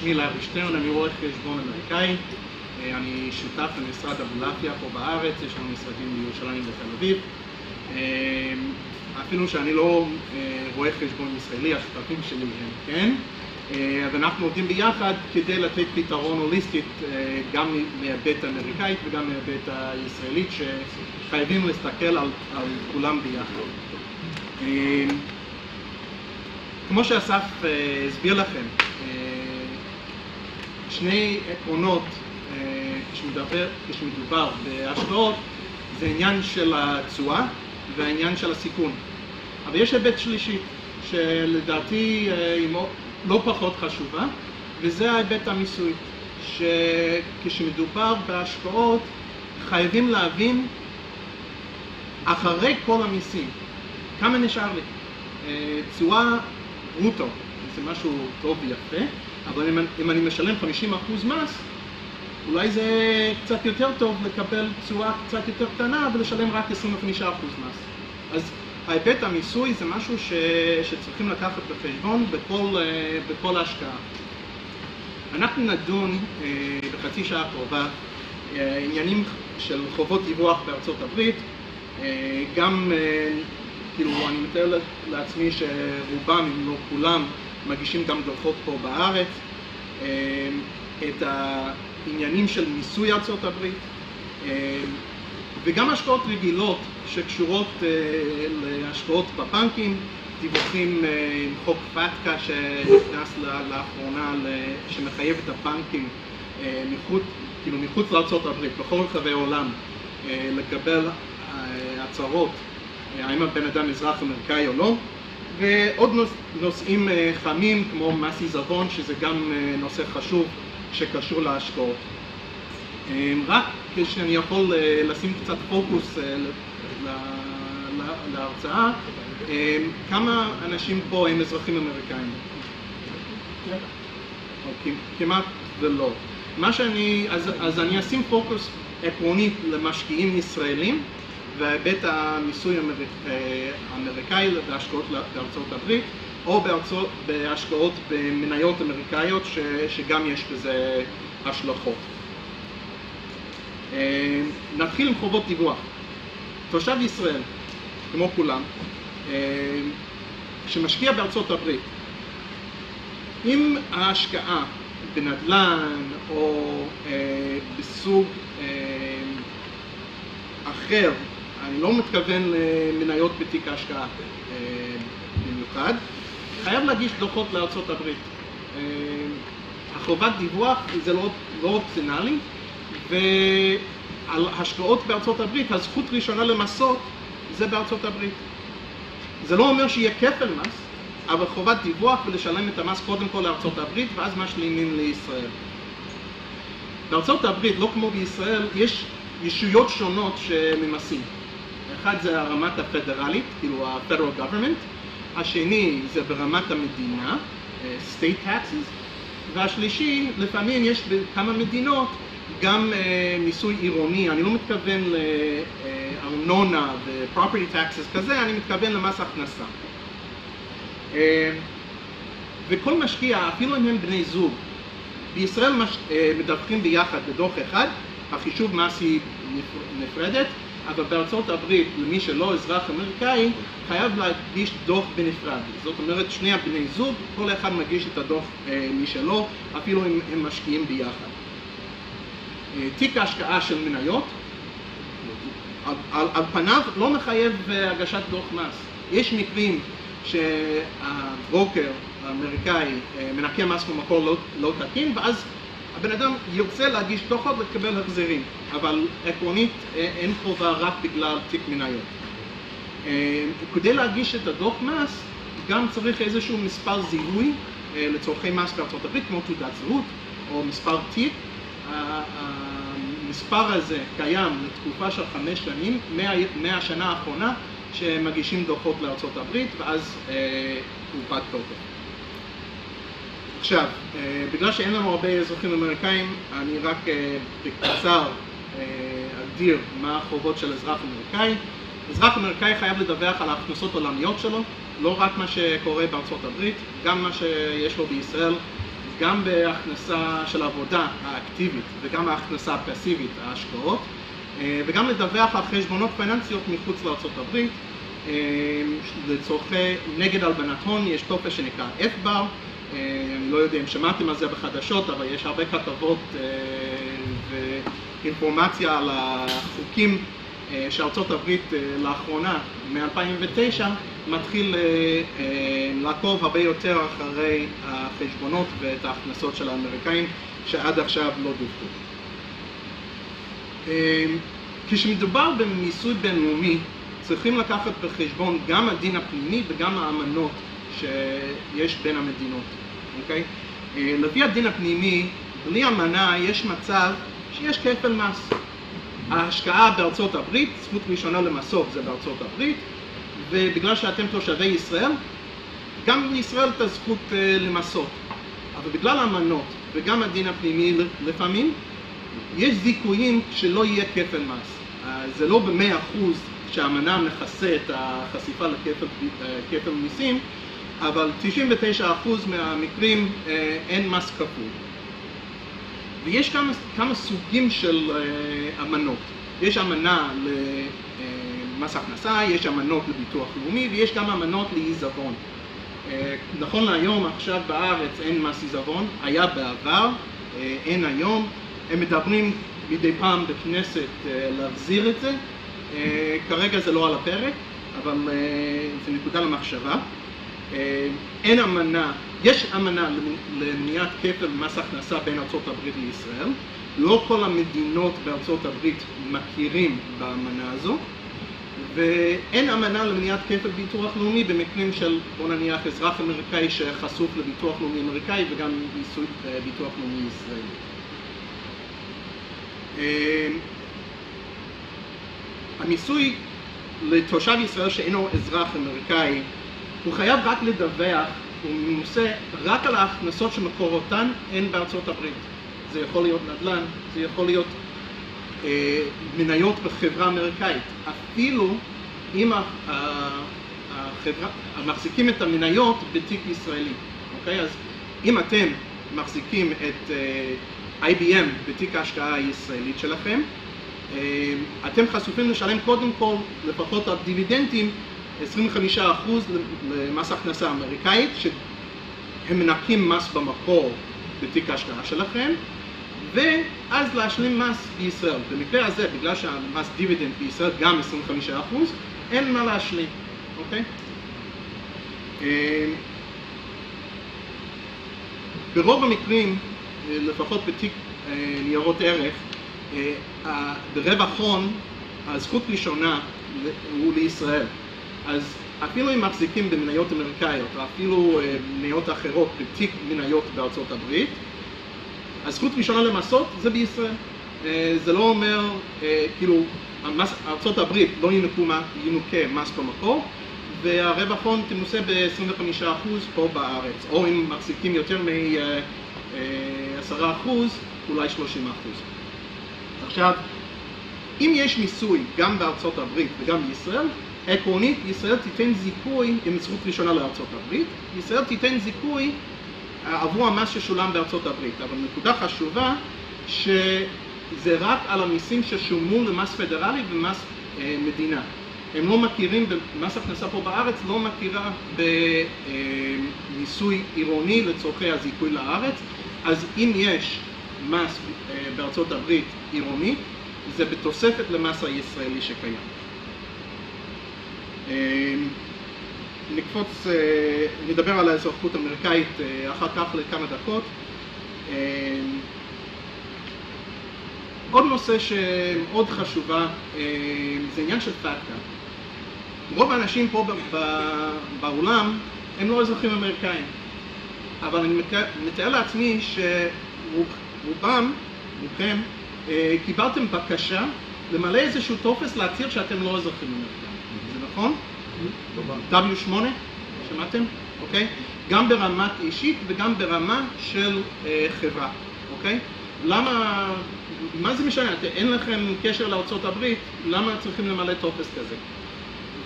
שמי לארי שטרן, אני רואה חשבון אמריקאי, אה, אני שותף למשרד אבולעפיה פה בארץ, יש לנו משרדים בירושלים ובתל אביב. אה, אפילו שאני לא רואה חשבון ישראלי, השותפים שלי הם כן, אז אנחנו עובדים ביחד כדי לתת פתרון הוליסטית גם מהיבט האמריקאית וגם מהיבט הישראלית, שחייבים להסתכל על, על כולם ביחד. כמו שאסף הסביר לכם, שני עקרונות כשמדבר, כשמדובר בהשקעות זה עניין של התשואה והעניין של הסיכון. אבל יש היבט שלישי, שלדעתי היא לא פחות חשובה, וזה ההיבט המיסוי, שכשמדובר בהשקעות חייבים להבין אחרי כל המיסים, כמה נשאר לי. תשואה ברוטו זה משהו טוב ויפה, אבל אם, אם אני משלם 50% מס, אולי זה קצת יותר טוב לקבל תשואה קצת יותר קטנה ולשלם רק 25% מס. אז ההיבט המיסוי זה משהו ש... שצריכים לקחת בחשבון בכל, בכל ההשקעה. אנחנו נדון בחצי שעה הקרובה עניינים של חובות דיווח בארצות הברית, גם, כאילו, אני מתאר לעצמי שרובם, אם לא כולם, מגישים גם דוחות פה בארץ, את העניינים של מיסוי ארצות הברית, וגם השקעות רגילות שקשורות להשקעות בבנקים, דיווחים עם חוק פתקה שנכנס לאחרונה, שמחייב את הבנקים מחוץ, כאילו מחוץ הברית, בכל רחבי העולם, לקבל הצהרות האם הבן אדם אזרח אמריקאי או לא, ועוד נושאים חמים כמו מס עיזבון, שזה גם נושא חשוב שקשור להשקעות. רק כשאני יכול לשים קצת פוקוס להרצאה, כמה אנשים פה הם אזרחים אמריקאים? כמעט ולא. מה שאני, אז, אז אני אשים פוקוס עקרונית למשקיעים ישראלים וההיבט המיסוי האמריקאי בהשקעות בארצות הברית או בארצות, בהשקעות במניות אמריקאיות ש, שגם יש בזה השלכות. נתחיל עם חובות דיווח. תושב ישראל, כמו כולם, שמשקיע בארצות הברית, אם ההשקעה בנדל"ן או בסוג אחר, אני לא מתכוון למניות בתיק ההשקעה במיוחד, חייב להגיש דוחות לארצות הברית. החובת דיווח זה לא, לא אופציונלי, ועל השקעות בארצות הברית, הזכות ראשונה למסות זה בארצות הברית. זה לא אומר שיהיה כפל מס, אבל חובת דיווח ולשלם את המס קודם כל לארצות הברית ואז משלימים לישראל. בארצות הברית, לא כמו בישראל, יש ישויות שונות שממסים. אחד זה הרמת הפדרלית, כאילו ה-federal government, השני זה ברמת המדינה, state taxes, והשלישי, לפעמים יש בכמה מדינות גם מיסוי עירוני, אני לא מתכוון לארנונה ו-property taxes כזה, אני מתכוון למס הכנסה. וכל משקיע, אפילו אם הם בני זוג, בישראל מש... מדווחים ביחד בדוח אחד, החישוב מס היא נפרדת, אבל בארצות הברית, למי שלא אזרח אמריקאי, חייב להגיש דוח בנפרד. זאת אומרת, שני הבני זוג, כל אחד מגיש את הדוח משלו, אפילו אם הם משקיעים ביחד. תיק ההשקעה של מניות, על, על, פניו לא מחייב הגשת דוח מס. יש מקרים שהברוקר האמריקאי מנקה מס במקור לא, לא תקין, ואז הבן אדם ירצה להגיש דוחות ולקבל החזרים, אבל עקרונית אין חובה רק בגלל תיק מניות. כדי להגיש את הדוח מס, גם צריך איזשהו מספר זיהוי לצורכי מס בארצות הברית, כמו תעודת זהות או מספר תיק. המספר הזה קיים לתקופה של חמש שנים, מהשנה האחרונה, שמגישים דוחות לארצות הברית, ואז הוא פג תוקף. עכשיו, בגלל שאין לנו הרבה אזרחים אמריקאים, אני רק בקצר אגדיר מה החובות של אזרח אמריקאי. אזרח אמריקאי חייב לדווח על ההכנסות העולמיות שלו, לא רק מה שקורה בארצות הברית, גם מה שיש לו בישראל גם בהכנסה של עבודה האקטיבית וגם ההכנסה הפסיבית, ההשקעות, אה, וגם לדווח על חשבונות פיננסיות מחוץ לארה"ב. אה, לצורכי נגד הלבנת הון יש טופס שנקרא FBAR, לא יודע אם שמעתם על זה בחדשות, אבל יש הרבה כתבות ואינפורמציה על החוקים שארצות הברית לאחרונה, מ-2009, מתחיל לעקוב הרבה יותר אחרי החשבונות ואת ההכנסות של האמריקאים שעד עכשיו לא דווחו. כשמדובר במיסוי בינלאומי צריכים לקחת בחשבון גם הדין הפנימי וגם האמנות שיש בין המדינות, אוקיי? לפי הדין הפנימי, בלי אמנה יש מצב שיש כפל מס. ההשקעה בארצות הברית, זכות ראשונה למסוף זה בארצות הברית, ובגלל שאתם תושבי ישראל, גם לישראל את הזכות למסות. אבל בגלל האמנות וגם הדין הפנימי לפעמים, יש זיכויים שלא יהיה כפל מס. זה לא במאה אחוז שהאמנה מכסה את החשיפה לכפל מיסים, אבל 99% מהמקרים אין מס כפול. ויש כמה, כמה סוגים של אמנות. יש אמנה למס הכנסה, יש אמנות לביטוח לאומי ויש גם אמנות לעיזבון. נכון להיום, עכשיו בארץ אין מס עיזבון, היה בעבר, אין היום. הם מדברים מדי פעם בכנסת להחזיר את זה, כרגע זה לא על הפרק, אבל זה נקודה למחשבה. אין אמנה, יש אמנה למניעת כפל מס הכנסה בין ארה"ב לישראל, לא כל המדינות בארצות הברית מכירים באמנה הזו, ואין אמנה למניעת כפל ביטוח לאומי במקרים של, בוא נניח, אזרח אמריקאי שחשוף לביטוח לאומי אמריקאי וגם ביטוח לאומי ישראלי. המיסוי לתושב ישראל שאינו אזרח אמריקאי הוא חייב רק לדווח, הוא ממוסה רק על ההכנסות שמקורותן הן בארצות הברית. זה יכול להיות נדל"ן, זה יכול להיות אה, מניות בחברה אמריקאית. אפילו אם החברה, מחזיקים את המניות בתיק ישראלי, אוקיי? אז אם אתם מחזיקים את אה, IBM בתיק ההשקעה הישראלית שלכם, אה, אתם חשופים לשלם קודם כל, לפחות על דיבידנדים, 25% למס הכנסה אמריקאית, שהם מנקים מס במקור בתיק ההשקעה שלכם, ואז להשלים מס בישראל. במקרה הזה, בגלל שהמס דיבידנד בישראל גם 25%, אין מה להשלים, אוקיי? ברוב המקרים, לפחות בתיק ניירות ערך, ברווח הון, הזכות ראשונה הוא לישראל. אז אפילו אם מחזיקים במניות אמריקאיות, או אפילו מניות אחרות בתיק מניות בארצות הברית, הזכות ראשונה למסות זה בישראל. זה לא אומר, כאילו, ארצות הברית לא ינוקה מס במקור, והרווח הון תמוסה ב-25% פה בארץ, או אם מחזיקים יותר מ-10% אולי 30%. עכשיו, אם יש מיסוי גם בארצות הברית וגם בישראל, עקרונית ישראל תיתן זיכוי עם זכות ראשונה לארצות הברית, ישראל תיתן זיכוי עבור המס ששולם בארצות הברית, אבל נקודה חשובה שזה רק על המיסים ששולמו למס פדרלי ומס אה, מדינה. הם לא מכירים, במס הכנסה פה בארץ לא מכירה במיסוי עירוני לצורכי הזיכוי לארץ, אז אם יש מס אה, בארצות הברית עירוני, זה בתוספת למס הישראלי שקיים. נקפוץ, נדבר על האזרחות האמריקאית אחר כך לכמה דקות. עוד נושא שמאוד חשובה זה עניין של פקטה. רוב האנשים פה באולם הם לא אזרחים אמריקאים, אבל אני מתאר לעצמי שרובם, רובכם, קיבלתם בקשה למלא איזשהו טופס להצהיר שאתם לא אזרחים אמריקאים. זה נכון? W8, שמעתם? אוקיי? גם ברמה אישית וגם ברמה של אה, חברה, אוקיי? למה, מה זה משנה? אין לכם קשר לארה"ב, למה צריכים למלא טופס כזה?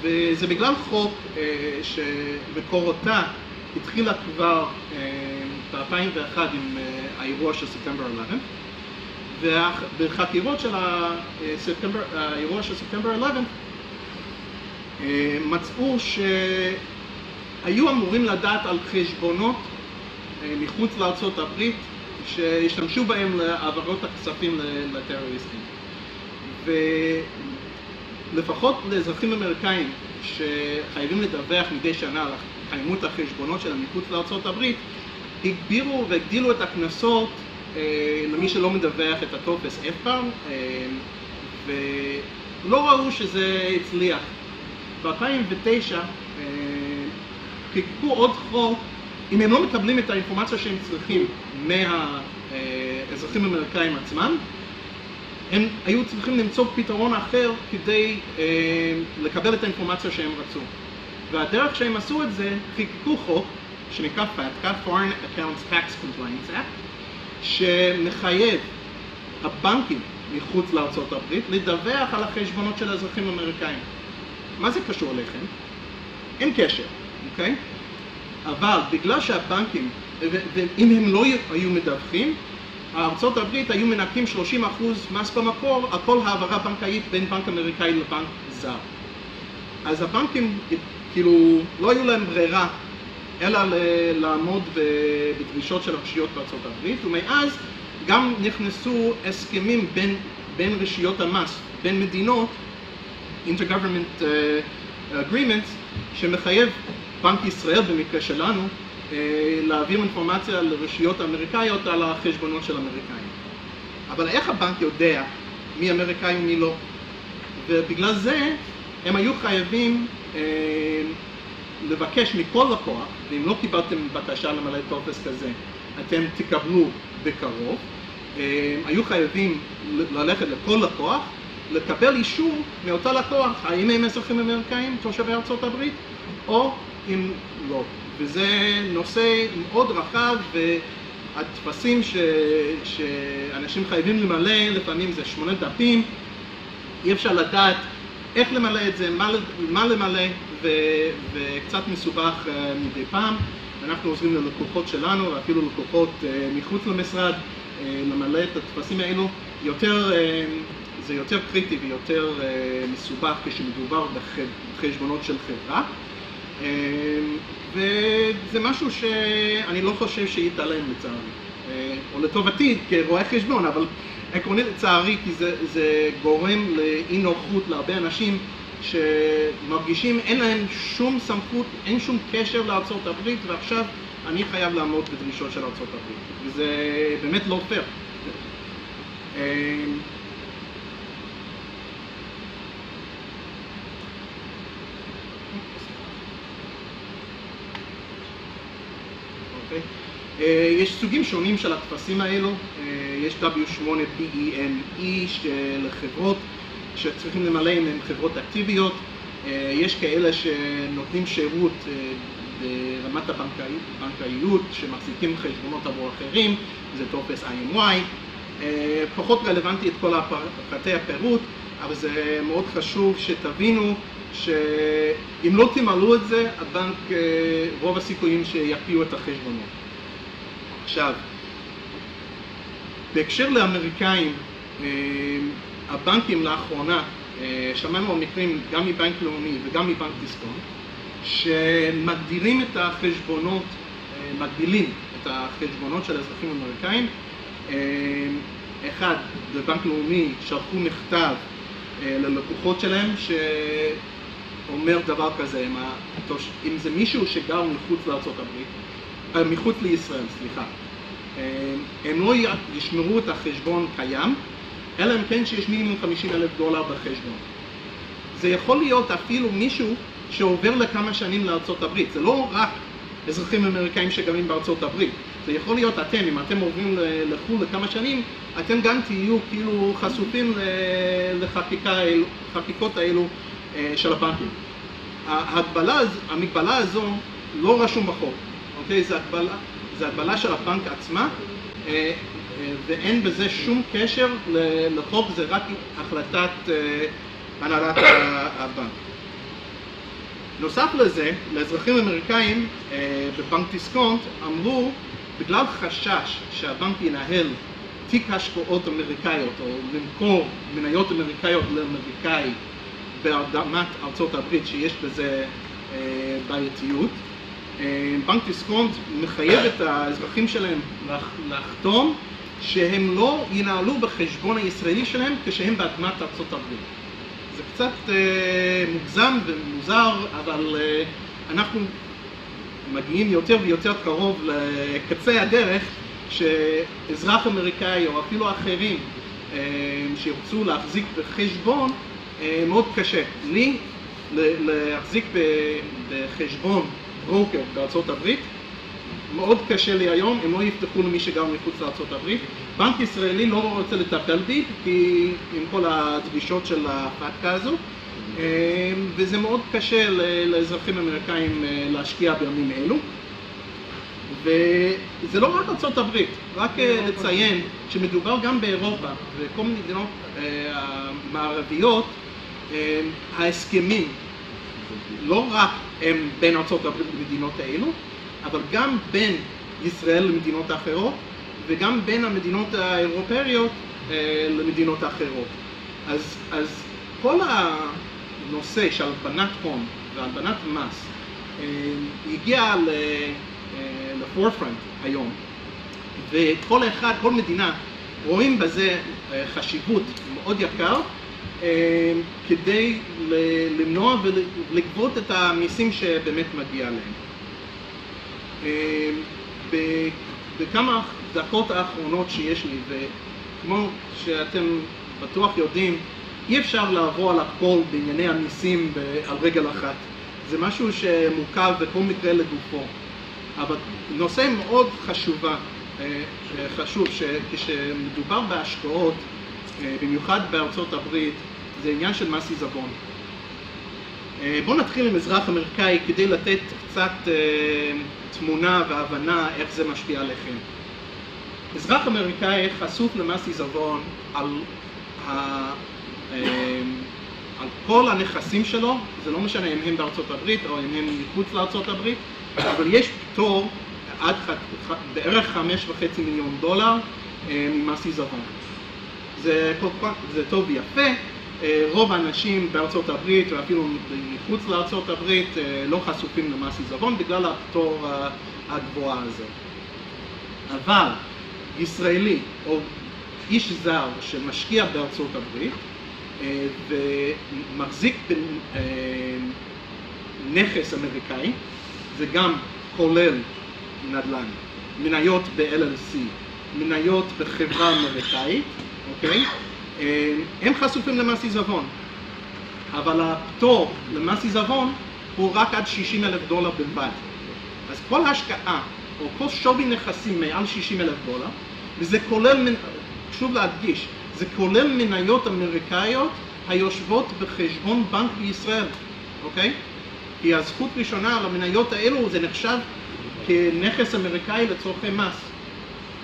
וזה בגלל חוק אה, שמקורותה התחילה כבר אה, ב-2001 עם אה, האירוע של ספטמבר 11, ובחקירות של האירוע של ספטמבר 11 אה, מצאו שהיו אמורים לדעת על חשבונות אה, מחוץ לארצות הברית שהשתמשו בהם להעברות הכספים לטרוריסטים. ולפחות לאזרחים אמריקאים שחייבים לדווח מדי שנה על קיימות החשבונות שלהם מחוץ לארצות הברית, הגבירו והגדילו את הקנסות למי שלא מדווח את הטופס אף פעם, אה, ולא ראו שזה הצליח. ב-2009 אה, חיקקו עוד חוק, אם הם לא מקבלים את האינפורמציה שהם צריכים מהאזרחים האמריקאים עצמם, הם היו צריכים למצוא פתרון אחר כדי אה, לקבל את האינפורמציה שהם רצו. והדרך שהם עשו את זה, חיקקו חוק שנקרא FATCA, Foreign Accounts Tax Compliance Act, שמחייב הבנקים מחוץ לארצות הברית לדווח על החשבונות של האזרחים האמריקאים. מה זה קשור אליכם? אין קשר, אוקיי? אבל בגלל שהבנקים, ואם הם לא היו מדווחים, ארצות הברית היו מנקים 30% מס במקור על כל העברה בנקאית בין בנק אמריקאי לבנק זר. אז הבנקים, כאילו, לא היו להם ברירה אלא לעמוד בדרישות של הרשויות בארצות הברית, ומאז גם נכנסו הסכמים בין, בין רשויות המס, בין מדינות, Intergovernment uh, Agreements, שמחייב בנק ישראל במקרה שלנו אה, להעביר אינפורמציה לרשויות האמריקאיות על החשבונות של אמריקאים. אבל איך הבנק יודע מי אמריקאי ומי לא? ובגלל זה הם היו חייבים אה, לבקש מכל לקוח, ואם לא קיבלתם בקשה למלא טופס כזה, אתם תקבלו בקרוב, אה, היו חייבים ללכת לכל לקוח, לקבל אישור מאותה לקוח, האם הם אזרחים אמריקאים, תושבי ארצות הברית, או אם לא. וזה נושא מאוד רחב והטפסים ש... שאנשים חייבים למלא, לפעמים זה שמונה דפים, אי אפשר לדעת איך למלא את זה, מה, מה למלא. וקצת מסובך uh, מדי פעם. אנחנו עוזרים ללקוחות שלנו ואפילו לקוחות uh, מחוץ למשרד uh, למלא את הטפסים האלו. יותר, זה יותר קריטי ויותר מסובך כשמדובר בחשבונות של חברה. וזה משהו שאני לא חושב שיתעלם לצערי, אה, או לטובתי כרואה חשבון, אבל עקרונית לצערי כי זה, זה גורם לאי נוחות להרבה אנשים שמרגישים אין להם שום סמכות, אין שום קשר לארצות הברית ועכשיו אני חייב לעמוד בדרישות של ארצות הברית. וזה באמת לא פייר. אה, אה, יש סוגים שונים של הטפסים האלו, אה, יש W8PEME לחברות שצריכים למלא אם הן חברות אקטיביות, אה, יש כאלה שנותנים שירות ברמת הבנקאיות, שמחזיקים חשבונות עבור אחרים, זה טופס IMY, פחות רלוונטי את כל פרטי הפירוט, אבל זה מאוד חשוב שתבינו שאם לא תמלאו את זה, הבנק, רוב הסיכויים שיקפיאו את החשבונות. עכשיו, בהקשר לאמריקאים, אה, הבנקים לאחרונה, אה, שמענו על מקרים גם מבנק לאומי וגם מבנק דיסקונט, שמגדירים את החשבונות, אה, מגדילים את החשבונות של האזרחים האמריקאים. אחד, בבנק לאומי שלחו מכתב ללקוחות שלהם שאומר דבר כזה, אם זה מישהו שגר מחוץ לארה"ב אה, מחוץ לישראל, סליחה. אה, הם לא ישמרו את החשבון קיים, אלא אם כן שיש מינימום 50 אלף דולר בחשבון. זה יכול להיות אפילו מישהו שעובר לכמה שנים לארצות הברית, זה לא רק אזרחים אמריקאים שגרים בארצות הברית, זה יכול להיות אתם, אם אתם עוברים לחו"ל לכמה שנים, אתם גם תהיו כאילו חשופים לחקיקות האלו אה, של הבנקים. ההגבלה, המגבלה הזו לא רשום בחוק, אוקיי? זה הגבלה, זה הגבלה של הבנק עצמה, אה, ואין בזה שום קשר לחוק, זה רק החלטת אה, הנהלת הבנק. נוסף לזה, לאזרחים אמריקאים בבנק דיסקונט אמרו בגלל חשש שהבנק ינהל תיק השקעות אמריקאיות או למכור מניות אמריקאיות לאמריקאי באדמת ארצות הברית שיש בזה אה, בעייתיות, אה, בנק דיסקונט מחייב את האזרחים שלהם לחתום שהם לא ינהלו בחשבון הישראלי שלהם כשהם באדמת ארצות הברית. זה קצת אה, מוגזם ומוזר, אבל אה, אנחנו מגיעים יותר ויותר קרוב לקצה הדרך שאזרח אמריקאי או אפילו אחרים אה, שירצו להחזיק בחשבון אה, מאוד קשה. לי להחזיק בחשבון ברוקר בארצות הברית מאוד קשה לי היום, הם לא יפתחו למי שגר מחוץ לארה"ב. בנק ישראלי לא רוצה לטפל בי, כי עם כל הדרישות של הפתקה הזו, אה, וזה מאוד קשה לאזרחים אמריקאים אה, להשקיע בימים אלו. וזה לא רק ארה"ב, רק אה, לציין שמדובר גם באירופה וכל מיני מדינות המערביות, ההסכמים לא רק הם בין ארה"ב למדינות האלו, אבל גם בין ישראל למדינות האחרות וגם בין המדינות האירופאיות אה, למדינות האחרות. אז, אז כל הנושא של הלבנת הון והלבנת מס אה, הגיע לפורפרנט אה, היום, וכל אחד, כל מדינה רואים בזה חשיבות מאוד יקר כדי למנוע ולגבות את המיסים שבאמת מגיע להם. בכמה דקות האחרונות שיש לי, וכמו שאתם בטוח יודעים, אי אפשר לעבור על הכל בענייני המיסים על רגל אחת. זה משהו שמורכב בכל מקרה לגופו. אבל נושא מאוד חשובה, אה, חשוב, שכשמדובר בהשקעות, אה, במיוחד בארצות הברית, זה עניין של מס עיזבון. אה, בואו נתחיל עם אזרח אמריקאי כדי לתת קצת תמונה והבנה איך זה משפיע עליכם. אזרח אמריקאי חשוף למס עיזבון על, ה, אמ, על כל הנכסים שלו, זה לא משנה אם הם בארצות הברית או אם הם מחוץ לארצות הברית, אבל יש פטור עד ח, בערך חמש וחצי מיליון דולר אה, ממס עיזבון. זה, זה טוב ויפה, אה, רוב האנשים בארצות הברית ואפילו מחוץ לארצות הברית אה, לא חשופים למס עיזבון בגלל הפטור הגבוה הזה. אבל ישראלי או איש זר שמשקיע בארצות הברית אה, ומחזיק בנכס אמריקאי, זה גם כולל נדל"ן, מניות ב-LLC, מניות בחברה אמריקאית, אוקיי? אה, הם חשופים למס עיזבון, אבל הפטור למס עיזבון הוא רק עד 60 אלף דולר בלבד. אז כל השקעה או כל שווי נכסים מעל 60 אלף דולר, וזה כולל, שוב להדגיש, זה כולל מניות אמריקאיות היושבות בחשבון בנק בישראל, אוקיי? כי הזכות ראשונה על המניות האלו זה נחשב כנכס אמריקאי לצורכי מס.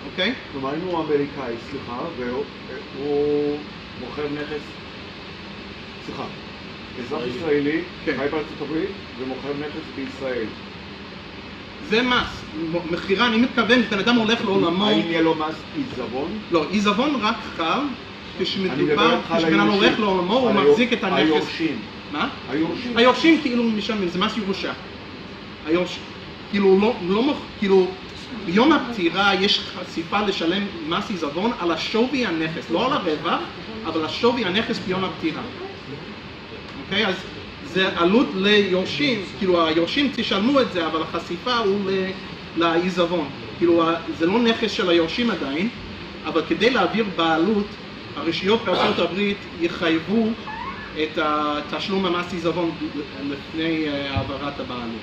אוקיי? כלומר, אם הוא אמריקאי, סליחה, והוא מוכר נכס, סליחה, אזרח ישראלי, כן. חי בארצות הברית, ומוכר נכס בישראל. זה מס, מכירה, אני מתכוון, בן אדם הולך לעולמו... האם יהיה לו מס עיזבון? לא, עיזבון רק חל כשמדובר, כשבן אדם הולך לעולמו, הוא מחזיק את הנכס. היורשים. מה? היורשים. היורשים כאילו משלמים, זה מס ירושה. היורש... כאילו, לא, לא, כאילו, ביום הפטירה יש חשיפה לשלם מס עיזבון על השווי הנכס, לא על הרווח, אבל השווי הנכס ביום הפטירה. אוקיי? אז זה עלות ליורשים, כאילו היורשים תשלמו את זה, אבל החשיפה הוא לעיזבון. כאילו זה לא נכס של היורשים עדיין, אבל כדי להעביר בעלות, הרשויות בארצות הברית יחייבו את תשלום המס עיזבון לפני אה, העברת הבעלות.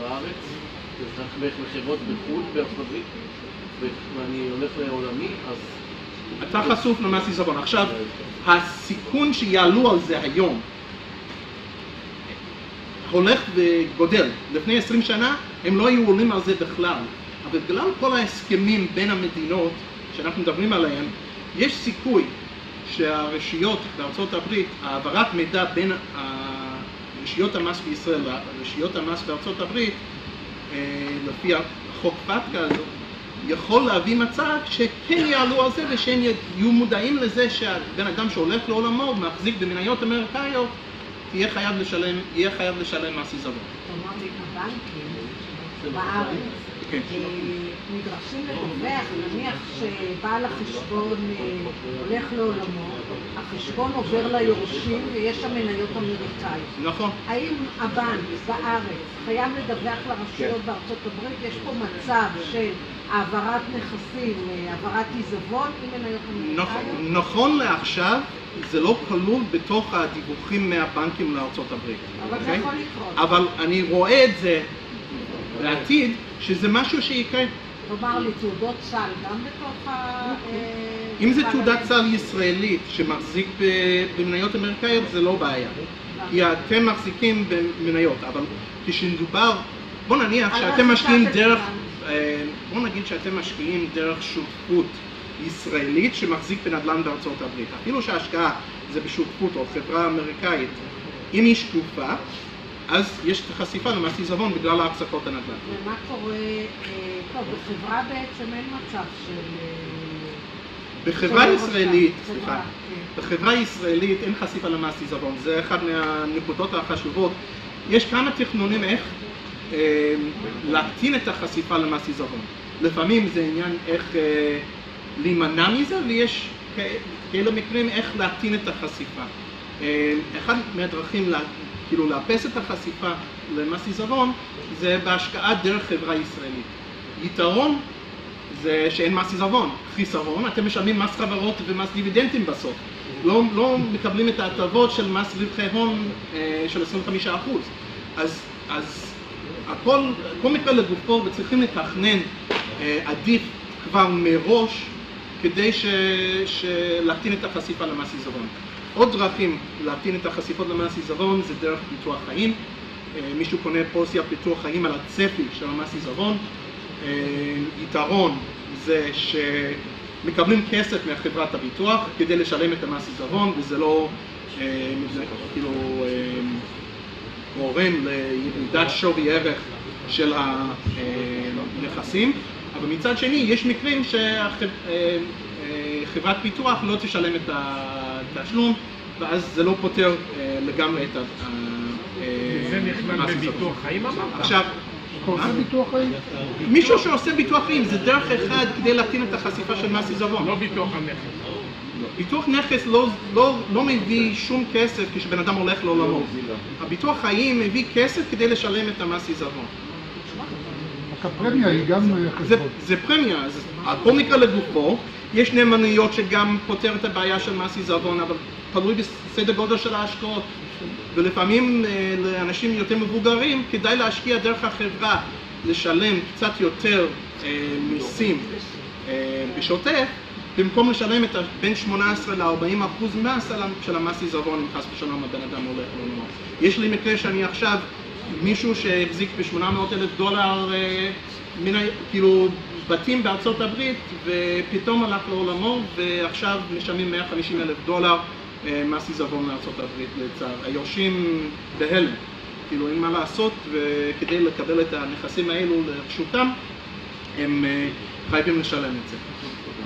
בארץ, מכירות בחו"ל, בארצות הברית, ואני הולך לעולמי, אז... אתה חשוף למס עיזבון. עכשיו, הסיכון שיעלו על זה היום הולך וגודל. לפני עשרים שנה הם לא היו עולים על זה בכלל. אבל בגלל כל ההסכמים בין המדינות שאנחנו מדברים עליהם, יש סיכוי שהרשויות בארצות הברית, העברת מידע בין רשויות המס בישראל לרשויות המס בארצות הברית אה, לפי החוק פתקה הזה, יכול להביא מצב שכן יעלו על זה ושהם יהיו מודעים לזה שהבן אדם שהולך לעולמו ומחזיק במניות אמריקאיות יהיה חייב לשלם, יהיה חייב לשלם מס עיזבון. בארץ נדרשים לדווח, נניח שבעל החשבון אה, הולך לעולמו, החשבון עובר ליורשים ויש שם מניות אמריקאיות. נכון. האם הבנק בארץ חייב לדווח לרשויות כן. בארצות הברית? יש פה מצב של העברת נכסים, אה, העברת עיזבון עם מניות נכון, אמריקאיות? נכון לעכשיו זה לא כלול בתוך הדיווחים מהבנקים לארצות הברית. אבל זה אוקיי? יכול לקרות. אבל אני רואה את זה בעתיד, שזה משהו שיקרה. כלומר, לתעודות סל גם בתוך ה... אה, אם זה תעודת סל ישראלית שמחזיק במניות אמריקאיות זה לא בעיה. כי אתם מחזיקים במניות, אבל כשמדובר, בוא נניח שאתם משקיעים דרך. אה, בוא נגיד שאתם משקיעים דרך שותפות ישראלית שמחזיק בנדל"ן בארצות הברית. אפילו שההשקעה זה בשותפות או חברה אמריקאית, אם היא שקופה, אז יש את החשיפה למס עיזבון בגלל ההחזקות הנדל"ן. ומה קורה, אה, טוב, בחברה בעצם אין מצב של... אה, בחברה ישראלית, סליחה, כן. בחברה ישראלית אין חשיפה למס עיזבון, זה אחת מהנקודות החשובות. יש כמה תכנונים איך אה, להקטין את החשיפה למס עיזבון. לפעמים זה עניין איך אה, להימנע מזה, ויש כאלה מקרים איך להקטין את החשיפה. אה, אחד מהדרכים כאילו לאפס את החשיפה למס עיזבון זה בהשקעה דרך חברה ישראלית. יתרון זה שאין מס עיזבון. חיסרון, אתם משלמים מס חברות ומס דיבידנדים בסוף. לא, לא מקבלים את ההטבות של מס רווחי הון אה, של 25%. אז, אז הכל, כל מקרה לגופו וצריכים לתכנן אה, עדיף כבר מראש כדי להקטין את החשיפה למס עיזבון. עוד דרכים להקטין את החשיפות למס עיזבון זה דרך ביטוח חיים. אה, מישהו קונה פוליסיה ביטוח חיים על הצפי של המס עיזבון. אה, יתרון זה שמקבלים כסף מחברת הביטוח כדי לשלם את המס עיזבון וזה לא אה, כאילו גורם לירידת שווי ערך של הנכסים אבל מצד שני יש מקרים שחברת ביטוח לא תשלם את התשלום ואז זה לא פותר אה, לגמרי את ה... זה נכלל המס עיזבון. בביטוח חיים אמרת? עכשיו? מישהו שעושה ביטוח חיים זה דרך אחד כדי להקטין את החשיפה של מס עיזבון. לא ביטוח הנכס. ביטוח נכס לא, לא, לא מביא שום כסף כשבן אדם הולך לעולמו. הביטוח חיים מביא כסף כדי לשלם את המס עיזבון. הפרמיה היא גם אה, זה, חשבון. זה פרמיה, אז הכל מקרה לגופו. יש נאמנויות שגם פותר את הבעיה של מס עיזבון, אבל תלוי בסדר גודל של ההשקעות. ולפעמים אה, לאנשים יותר מבוגרים כדאי להשקיע דרך החברה, לשלם קצת יותר אה, מיסים בשוטף, במקום לשלם את בין 18 ל-40 אחוז מס של המס עיזבון אם חס ושלום הבן אדם הולך לעולמו. יש לי מקרה שאני עכשיו, מישהו שהחזיק ב-800 אלף דולר, אה, מן, ה- כאילו בתים בארצות הברית, ופתאום הלך לעולמו, ועכשיו משלמים 150 אלף דולר אה, מס עיזבון לארצות הברית לצער. היורשים בהלם, כאילו אין מה לעשות, וכדי לקבל את הנכסים האלו לרשותם, הם אה, חייבים לשלם את זה.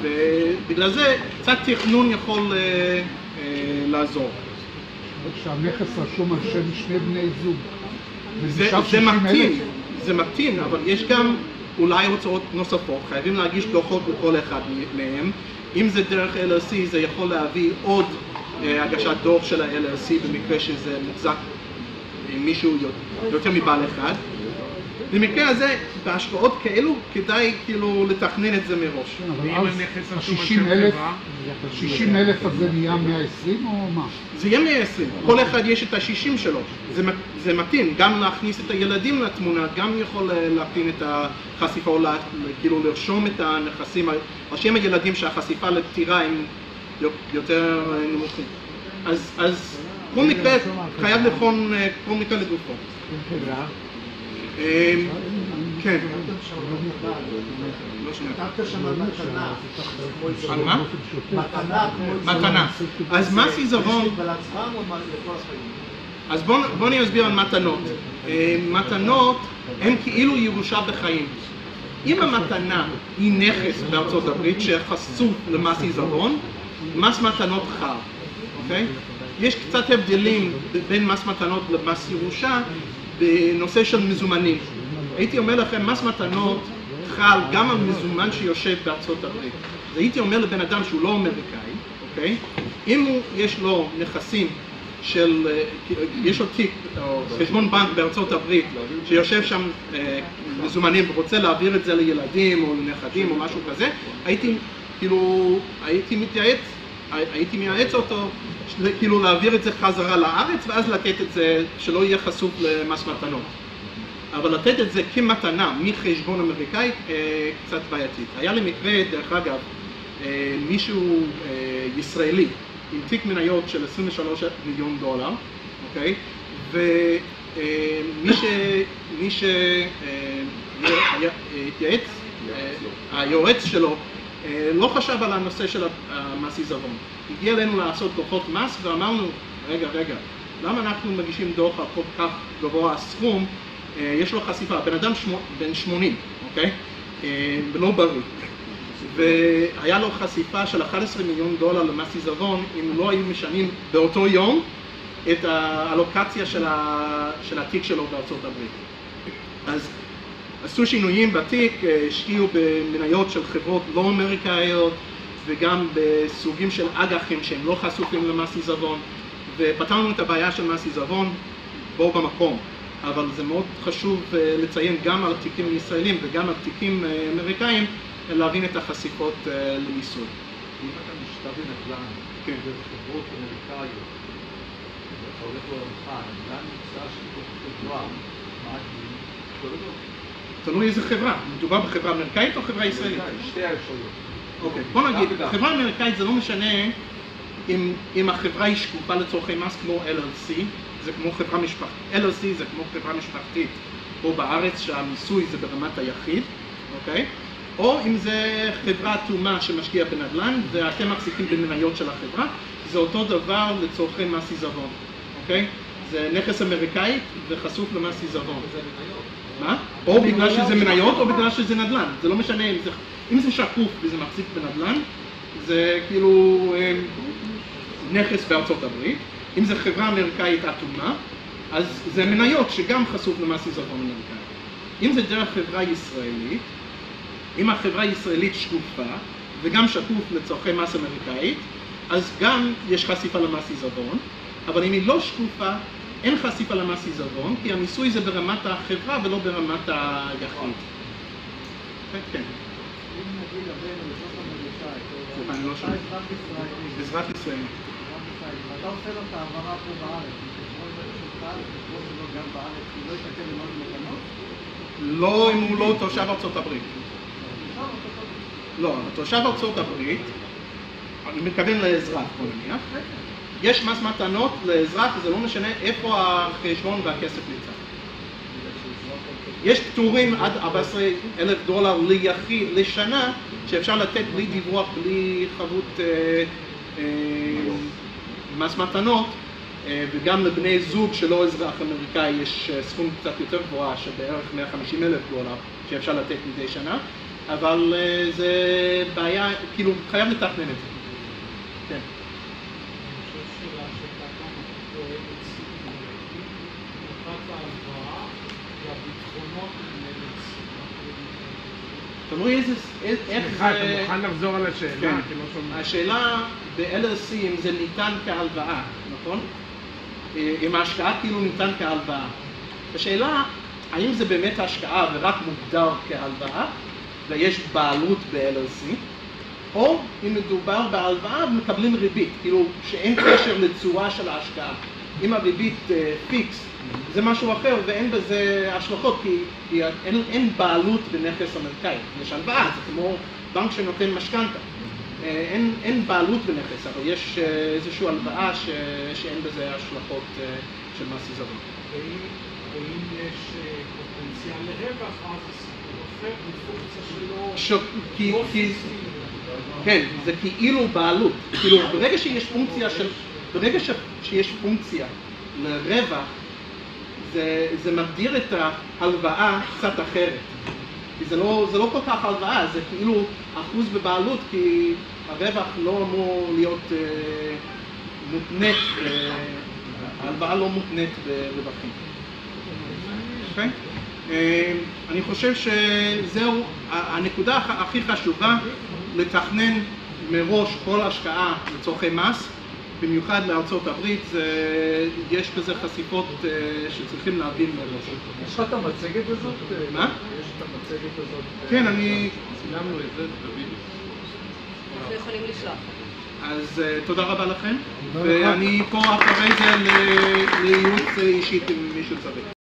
ובגלל זה קצת תכנון יכול אה, אה, לעזור. שהנכס רשום על שם שני בני זוג. זה, ונשאר זה 60,000. מקטין, זה מקטין, אבל יש גם אולי הוצאות נוספות, חייבים להגיש דוחות לכל אחד מהם. אם זה דרך LLC זה יכול להביא עוד אה, הגשת דוח של ה-LLC במקרה שזה מוחזק עם מישהו יותר מבעל אחד. במקרה הזה, בהשקעות כאלו כדאי כאילו לתכנן את זה מראש. כן, אבל אז הנכס רשום על ה-60 שם אלף, חברה? ה-60 אלף הזה נהיה 120 או מה? זה יהיה 120, כל אחד יש את ה-60 שלו, זה, זה מתאים, גם להכניס את הילדים לתמונה, גם יכול אה, להקטין את החשיפה, או לה, כאילו לרשום את הנכסים, על שם הילדים שהחשיפה לפטירה הם יו- יותר אה, נמוכים. אז, אז כל מקרה חייב לבחון אה, כל מקרה לגופו. אה, כן, לא מתנה. אז מה החיים? אז בואו בוא אני אסביר על מתנות. אה, מתנות הן כאילו ירושה בחיים. אם המתנה היא נכס בארצות הברית שחשוף למס עיזבון, מס מתנות חל, אוקיי? יש קצת הבדלים בין מס מתנות למס ירושה בנושא של מזומנים. הייתי אומר לכם, מס מתנות חל גם על מזומן שיושב בארצות הברית. אז הייתי אומר לבן אדם שהוא לא אמריקאי, אוקיי? אם הוא, יש לו נכסים של, אה, יש לו תיק או חשבון בנק בארצות הברית שיושב שם אה, מזומנים ורוצה להעביר את זה לילדים או לנכדים או משהו כזה, הייתי כאילו, הייתי מתייעץ, הייתי מייעץ אותו כאילו להעביר את זה חזרה לארץ ואז לתת את זה שלא יהיה חשוף למס מתנות. אבל לתת את זה כמתנה מחשבון אמריקאי אה, קצת בעייתית. היה לי מקרה, דרך אגב, אה, מישהו אה, ישראלי עם תיק מניות של 23 מיליון דולר, אוקיי? ומי ש... מי ש... התייעץ, היועץ שלו לא חשב על הנושא של המס עיזבון. הגיע אלינו לעשות דוחות מס ואמרנו, רגע, רגע, למה אנחנו מגישים דוח על כל כך גבוה הסכום אה, יש לו חשיפה, בן אדם בן 80, אוקיי? אה, ולא בריא. והיה לו חשיפה של 11 מיליון דולר למס עיזבון אם לא היו משנים באותו יום את האלוקציה של, ה, של התיק שלו בארצות הברית. אז עשו שינויים בתיק, אה, השקיעו במניות של חברות לא אמריקאיות וגם בסוגים של אג"חים שהם לא חשופים למס עיזבון ופתרנו את הבעיה של מס עיזבון בו במקום. אבל זה מאוד חשוב אה, לציין גם על תיקים ישראלים וגם על תיקים אה, אמריקאים, להבין את החשיפות אה, למיסוי. אם אתה משתווה נדל"ן כן. בחברות אמריקאיות, ואתה הולך לעולמך, נדל"ן נמצא של חברה, מה הדין? תלוי איזה חברה, מדובר בחברה אמריקאית או חברה ישראלית? שתי האפשרויות. אוקיי, בוא נגיד, חברה אמריקאית זה לא משנה אם, אם החברה היא שקופה לצורכי מס כמו LLC, זה כמו חברה משפחתית, LLC זה כמו חברה משפחתית פה בארץ שהמיסוי זה ברמת היחיד, אוקיי? או אם זה חברה אטומה שמשקיעה בנדל"ן ואתם מחזיקים במניות של החברה, זה אותו דבר לצורכי מס עיזבון, אוקיי? זה נכס אמריקאי וחשוף למס עיזבון. מה? או בגלל שזה מניות או בגלל שזה נדל"ן, זה לא משנה אם זה, אם זה שקוף וזה מחזיק בנדל"ן, זה כאילו אה, נכס בארצות הברית, אם זו חברה אמריקאית אטומה, אז זה מניות שגם חשוף למס עיזבון אמריקאי. אם זה דרך חברה ישראלית, אם החברה הישראלית שקופה וגם שקוף לצורכי מס אמריקאית, אז גם יש חשיפה למס עיזבון, אבל אם היא לא שקופה, אין חשיפה למס עיזבון, כי המיסוי זה ברמת החברה ולא ברמת היחיד. כן. אזרח לא ישראלי. ואתה עושה לו את ההעברה פה בארץ, לא? לא אם הוא לא תושב ארצות הברית. דבר. לא, תושב ארצות הברית, אני מתכוון לאזרח, בוא נניח, יש מס מתנות לאזרח, זה לא משנה איפה החשבון והכסף נמצא. יש פטורים עד 14 אלף דולר ליחיד לשנה, שאפשר לתת בלי דיווח, בלי חבות אה, אה, מס מתנות, אה, וגם לבני זוג שלא אזרח אמריקאי יש סכום קצת יותר גבוה, של בערך 150 אלף דולר, שאפשר לתת מדי שנה, אבל אה, זה בעיה, כאילו, חייב לתכנן את זה. כן. תלוי איזה, איך סליחה, אתה זה... מוכן לחזור על השאלה? כן. לא. השאלה ב-LLC אם זה ניתן כהלוואה, נכון? אה, אם ההשקעה כאילו ניתן כהלוואה. השאלה, האם זה באמת השקעה ורק מוגדר כהלוואה ויש בעלות ב-LLC, או אם מדובר בהלוואה ומקבלים ריבית, כאילו שאין קשר לתשואה של ההשקעה. אם הריבית אה, פיקס, זה משהו אחר ואין בזה השלכות, כי, כי אין, אין בעלות בנכס אמריקאי. יש הלוואה, זה כמו בנק שנותן משכנתה. אה, אין, אין בעלות בנכס, אבל יש אה, איזושהי הלוואה ש, שאין בזה השלכות של מס עיזבון. ואם יש פוטנציאל לרווח, אז ש... כי, כי. כן, זה כאילו בעלות. כאילו, ברגע שיש פונקציה של... ברגע ש... שיש פונקציה לרווח, זה, זה מגדיר את ההלוואה קצת אחרת. כי זה לא, זה לא כל כך הלוואה, זה כאילו אחוז בבעלות, כי הרווח לא אמור להיות אה, מותנית, אה, ההלוואה לא מותנית ברווחים. אוקיי? אה, אני חושב שזהו הנקודה הכ- הכי חשובה, לתכנן מראש כל השקעה לצורכי מס, במיוחד לארצות הברית, זה, יש בזה חשיפות אה, שצריכים להבין מראש. יש לך את המצגת הזאת? מה? יש את המצגת הזאת? כן, אני... צילמנו את זה בווידאו. אנחנו יכולים לשלוח. אז אה, תודה רבה לכם, ואני פה אחרי זה ל- לייעוץ אישית אם מישהו צריך.